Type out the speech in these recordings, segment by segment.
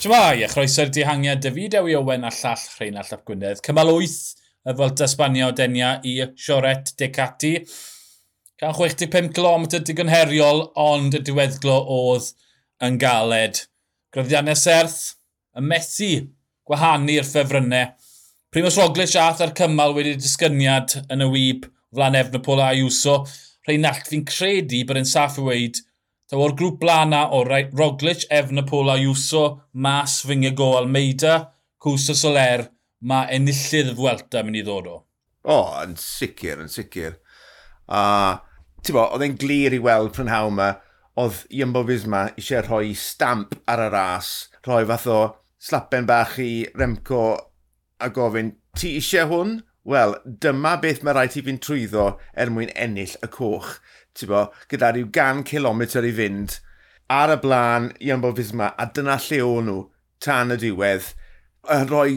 Shmai, a chroeso'r dihangiad David Ewi Owen a llall Rhain a Llap Gwynedd. Cymal 8 y Fwelta Sbania o denia i Sioret Decati. 165 km digon heriol, ond y diweddglo oedd yn galed. Gryddiannau serth, y methu gwahanu'r ffefrynnau. Primus Roglic a ar Cymal wedi disgyniad yn y wyb flan efn y Pôl Ayuso. Rheinald, fi'n credu bod e'n saff i weid Ta o'r grŵp blana o Roglic, Efna a Ayuso, Mas, Fingago, Almeida, Cwsa Soler, mae enillydd y Fwelta mynd i ddod o. O, oh, yn sicr, yn sicr. A, uh, ti'n bo, oedd e'n glir i weld prynhawn yma, oedd Iambo Fisma eisiau rhoi stamp ar y ras, rhoi fath o slapen bach i Remco a gofyn, ti eisiau hwn? wel, dyma beth mae rhaid i fi'n trwyddo er mwyn ennill y coch. Bo, gyda rhyw gan kilometr i fynd ar y blaen i Jumbo Fisma, a dyna lle o'n nhw tan y diwedd, yn rhoi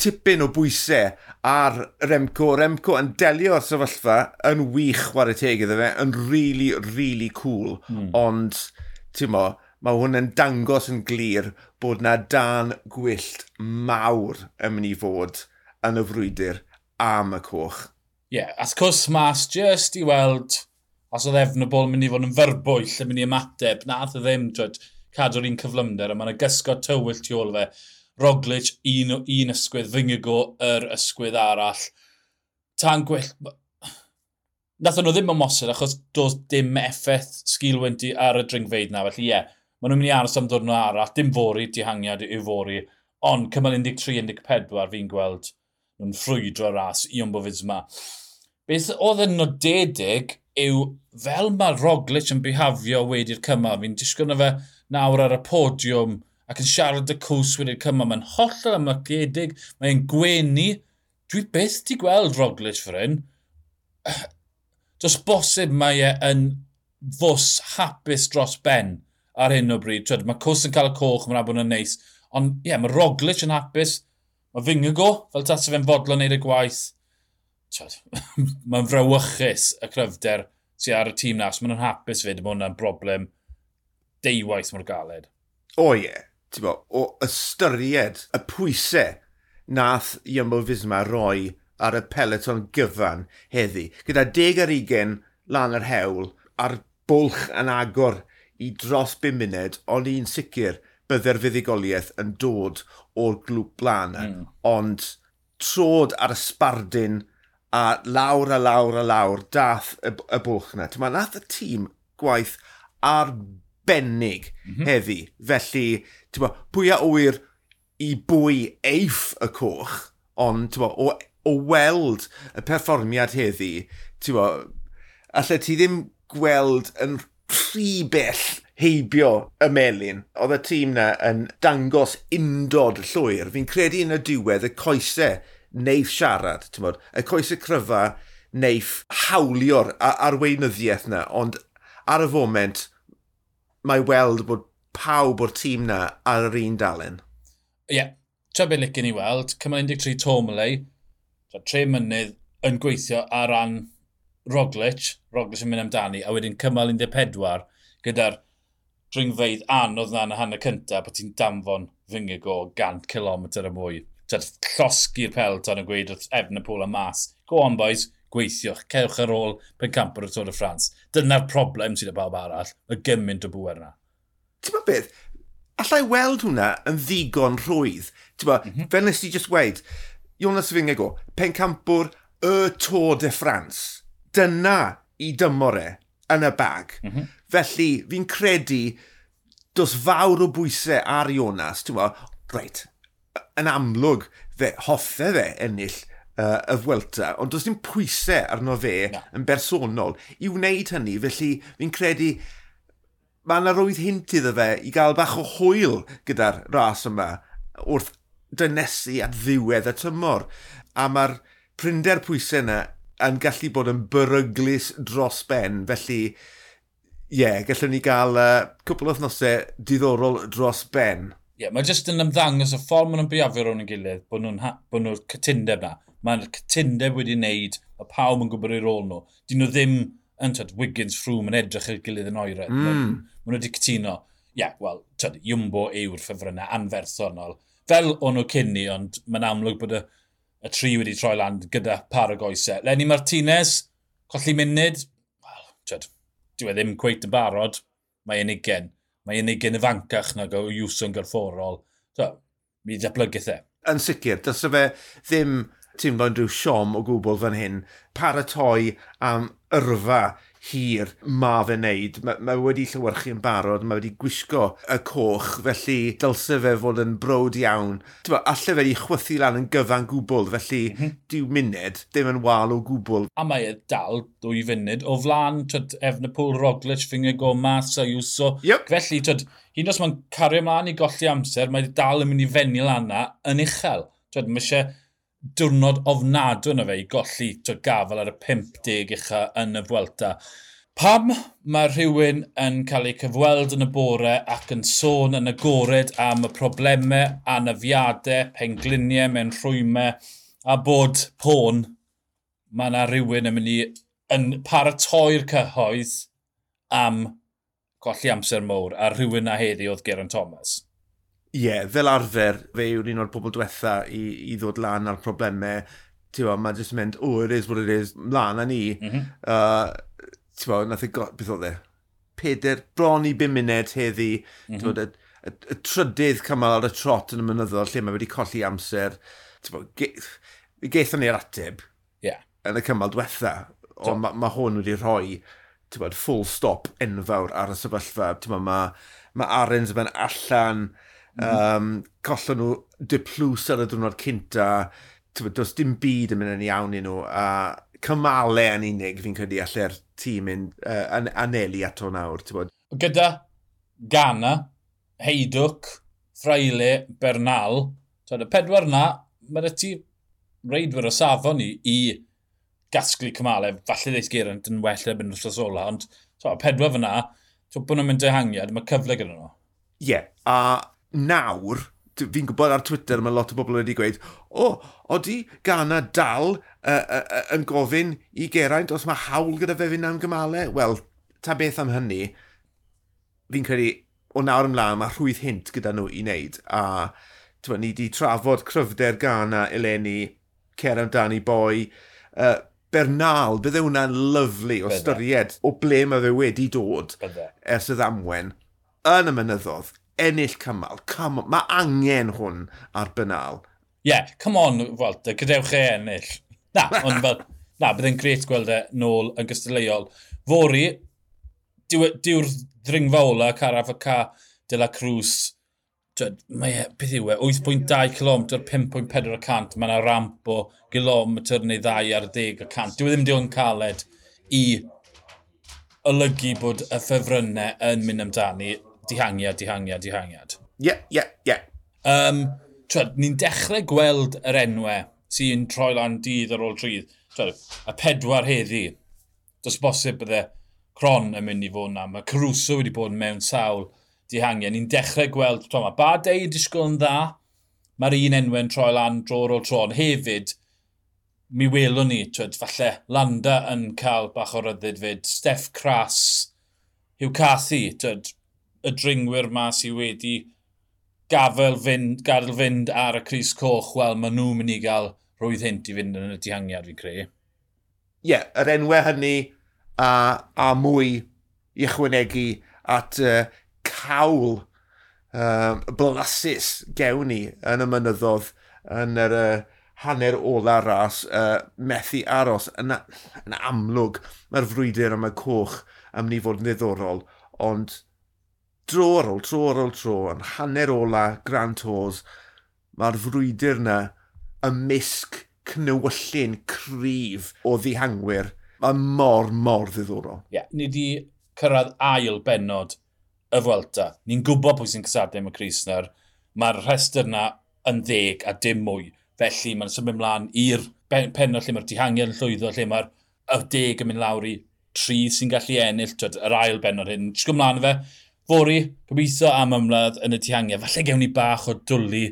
tipyn o bwysau ar Remco. Remco yn delio'r sefyllfa yn wych chwarae teg iddo fe, yn really, really cool. Mm. Ond, ti'n mo, mae hwn yn dangos yn glir bod na dan gwyllt mawr yn mynd i fod yn y frwydr am y cwch. Ie, yeah, as cwrs mas, just i weld os oedd efn y bol mynd i fod yn fyrbwyll yn mynd i ymateb, na ath y e ddim twyd, cadw'r un cyflymder, a mae'n yna gysgod tywyll tu ôl fe. Roglic, un, un ysgwydd, fyngygo yr ysgwydd arall. Tan gwell... Nath nhw ddim ymosod achos does dim effaith sgilwenti ar y dringfeid na, felly ie, yeah, maen nhw'n mynd i aros am ddwrnod arall, dim fori dihangiad yw fori, ond cymal 13-14 fi'n gweld nhw'n ffrwydro ras i Jumbo Fisma. Beth oedd yn nodedig yw fel mae Roglic yn bihafio wedi'r cymal, fi'n disgwyl na fe nawr ar y podiwm ac yn siarad y cws wedi'r cymal, mae'n hollol amlygiedig, mae'n gwenu. Dwi beth ti gweld Roglic fyr hyn. Does bosib mae e yn fws hapus dros ben ar hyn o bryd. Twyd, mae cws yn cael y coch, mae'n abon yn neis. Ond ie, yeah, mae Roglic yn hapus, o Fingago, fel tas fe'n fodlon wneud y gwaith, mae'n frawychus y cryfder sydd ar y tîm na, os maen nhw'n hapus fyd, mae hwnna'n broblem deiwaith mor galed. O ie, yeah. bo, o ystyried y pwysau nath Iambo Fisma roi ar y peleton gyfan heddi, gyda deg ar 20 lan yr hewl, a'r bwlch yn agor i dros 5 munud, ond un sicr bydde'r fuddigoliaeth yn dod o'r glwb blaen. Mm. Ond trod ar y sbardyn a lawr a lawr a lawr dath y, y bwch yna. Mae nath y tîm gwaith arbennig mm -hmm. heddi. Felly, ti'n pwy a wyr i bwy eiff y coch, ond bo, o, o weld y perfformiad heddi, ti'n bo, allai ti ddim gweld yn rhy bell heibio y melin. Oedd y tîm na yn dangos undod llwyr. Fi'n credu yn y diwedd y coesau neif siarad, ti'n bod, y coesau cryfa neif hawlio'r arweinyddiaeth na, ond ar y foment mae weld bod pawb o'r tîm na ar yr un dalen. Ie, yeah. tra beth licen i weld, cymal 13 Tomley, tre mynydd yn gweithio ar ran Roglic, Roglic yn mynd amdani, a wedyn cymal 14 gyda'r dringfeidd anodd na yn y hanner cyntaf bod ti'n danfon fyngig o 100 km y mwy. Tyd, llosgi'r pelton yn gweud wrth efn y pôl a mas. Go on boys, gweithiwch, cewch ar ôl pen pencampwr y Tôr y Ffrans. Dyna'r problem sydd y bawb arall, y gymaint o bwer yna. Ti'n ma beth? Allai weld hwnna yn ddigon rhwydd. Ti'n ma, mm -hmm. fel nes i just weid, Jonas Fingego, pencampwr y Tôr de France. Dyna i dymor e yn y bag. Mm -hmm. Felly, fi'n credu, dos fawr o bwysau ar Jonas, ti'n gwybod, reit, yn amlwg, fe, hoffe fe ennill uh, y Fwelta, ond does dim pwysau arno fe no. yn bersonol i wneud hynny, felly fi'n credu mae yna rwydd hint iddo fe i gael bach o hwyl gyda'r ras yma wrth dynesu at ddiwedd y tymor. A mae'r prinder pwysau yna yn gallu bod yn beryglis dros ben, felly ie, yeah, gallwn ni gael uh, cwpl o thnosau diddorol dros ben. Ie, yeah, mae jyst yn ymddangos y ffordd maen nhw'n biafio rhwng y gilydd, bod nhw'n nhw, cytundeb na. Mae'r cytundeb wedi wneud, mae pawb yn gwybod ei rôl nhw. Dyn nhw ddim yn tyd, Wiggins Froome yn edrych i'r gilydd yn oeredd. Mm. Maen nhw wedi cytuno. Ie, yeah, wel, tyd, Jumbo yw'r ffefrynnau anferthonol. Fel o'n nhw cynni, ond mae'n amlwg bod y y tri wedi troi lan gyda par o goesau. E. Lenny Martinez, colli munud, wel, tyd, dyw e ddim cweith yn barod, mae e'n ugen. Mae e'n y fancach nag o Iwson gyrfforol. So, mi ddatblygaeth e. Yn sicr, dys fe ddim teimlo'n rhyw siom o gwbl fan hyn, paratoi am yrfa hir ma fe wneud. Mae, mae wedi llywyrchu yn barod, mae wedi gwisgo y coch, felly dylse fe fod yn brod iawn. Ba, alle fe wedi chwythu lan yn gyfan gwbl, felly mm -hmm. diw munud, ddim yn wal o gwbl. A mae e dal dwy funud o flan, twyd, Efnapol, Roglic, Finger Gomas, iwso. Yep. Felly, twyd, hyn os mae'n cario ymlaen i golli amser, mae e dal yn mynd i fenni lan yn uchel. Twyd, mae eisiau diwrnod ofnadw na fe i golli to gafel ar y 50 ucha yn y Vuelta. Pam mae rhywun yn cael ei cyfweld yn y bore ac yn sôn yn agored am y problemau, anafiadau, pengliniau mewn rhwymau a bod pôn, mae yna rhywun yn mynd i yn paratoi'r cyhoedd am golli amser mwr a rhywun na heddi oedd Geraint Thomas. Ie, yeah, fel arfer, fe yw'r un o'r pobl diwetha i, i ddod lan ar problemau. Tewa, mae jyst yn mynd, oh, it is what it is, mlaen mhm. a ni. Mm -hmm. uh, Tewa, nath e i got, beth oedd e? Peder, bron i 5 munud heddi. Mm -hmm. Tewa, y, y, y trydydd cymal ar y trot yn y mynyddol lle mae wedi colli amser. Tewa, ge, geithon ni'r ateb yeah. yn y cymal diwetha. Ond mae ma hwn wedi rhoi bod, full stop enfawr ar y sefyllfa. Mae ma, ma Arons yn allan Um, collon nhw diplws ar y drwnod cynta, does dim byd yn mynd yn iawn i nhw, a cymalau yn unig fi'n credu allai'r tîm yn uh, an anelu ato nawr. Gyda Gana, Heidwc, Fraile, Bernal, y pedwar na, mae'r ti reidwyr o safon ni i gasglu cymalau, falle ddeith Geraint yn well erbyn wrthos ola, ond so, pedwar fyna, so, bod nhw'n mynd dehangiad, mae cyfle gyda nhw. Ie, yeah, a nawr, fi'n gwybod ar Twitter mae lot o bobl wedi gweud, o, oh, oeddi Gana dal uh, uh, uh, yn gofyn i Geraint os mae hawl gyda fe fynd am gymalau? Wel, ta beth am hynny, fi'n credu o nawr ymlaen mae rhwydd hint gyda nhw i wneud. A tywa, ni wedi trafod cryfder Gana eleni, cer amdani boi, uh, Bernal, bydde hwnna'n lyflu o styried o ble mae fe wedi dod ers y ddamwen yn y mynyddodd ennill cymal. Come on, mae angen hwn ar bynal. Ie, yeah, come on, Walter, gadewch e ennill. Na, ond fel, na, byddai'n gret gweld e nôl yn gystadleuol. Fori, diw'r diw ddringfa ola Caraf y Ca de la Cruz. Mae e, beth yw e, 8.2 km, 5.4%. Mae yna ramp o gilometr neu ddau ar 10 cant. Dwi e ddim diw'n caled i olygu bod y ffefrynnau yn mynd amdani dihangiad, dihangiad, dihangiad. Ie, ie, yeah, ie. Yeah. Um, ni'n dechrau gweld yr enwau sy'n troi lan dydd ar ôl trydd. Twed, a pedwar heddi. Does bosib bydde cron yn mynd i fod yna. Mae Caruso wedi bod mewn sawl dihangiad. Ni'n dechrau gweld, to, mae Badei yn disgwyl yn dda. Mae'r un enwau'n troi lan dro ar ôl tro. Ond hefyd, mi welwn ni, twed, falle Landa yn cael bach o ryddid fyd. Steff Cras, Hugh Cathy, twed, y dringwyr ma sy wedi gafel fynd, gadael fynd ar y Cris Coch, wel, maen nhw'n mynd i gael rwydd hint i fynd yn y dihangiad, fi'n creu. Ie, yeah, yr enwau hynny a, a mwy i ychwanegu at uh, cawl um, blasus gewn ni yn y mynyddodd yn yr uh, hanner ola ras uh, methu aros yn, yn amlwg mae'r frwydr am y coch am ni fod yn ddiddorol ond dro ar ôl, tro ar ôl tro, yn hanner ola Grand Tours, mae'r frwydr na ymysg cnywyllun cryf o ddihangwyr. Mae mor, mor ddiddorol. Ie, yeah, ni wedi cyrraedd ail benod y Fwelta. Ni'n gwybod pwy sy'n cysadau am y Cris nawr. Mae'r rhestr yna yn ddeg a dim mwy. Felly mae'n symud ymlaen i'r penod lle mae'r dihangiad yn llwyddo, lle mae'r y deg yn mynd lawr i tri sy'n gallu ennill, twyd, yr ail benod hyn. Ti'n gwybod fe, Fori, gobeithio am ymladd yn y tiangiau. Falle gewn ni bach o dwlu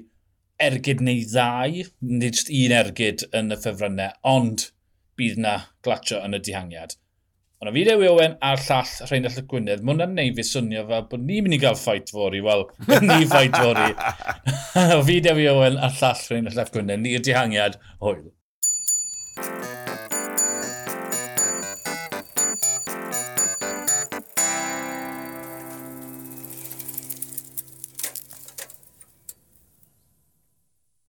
ergyd neu ddau, nid just un ergyd yn y ffefrynnau, ond bydd na glatio yn y dihangiad. Ond o fi Dewi Owen a'r llall Rheinald y Gwynedd, mae hwnna'n neud fi swnio fel bod ni'n mynd i gael ffait fori, wel, ni ffait fori. o fi Dewi Owen a'r llall Rheinald y Gwynedd, ni'r dihangiad hwyl.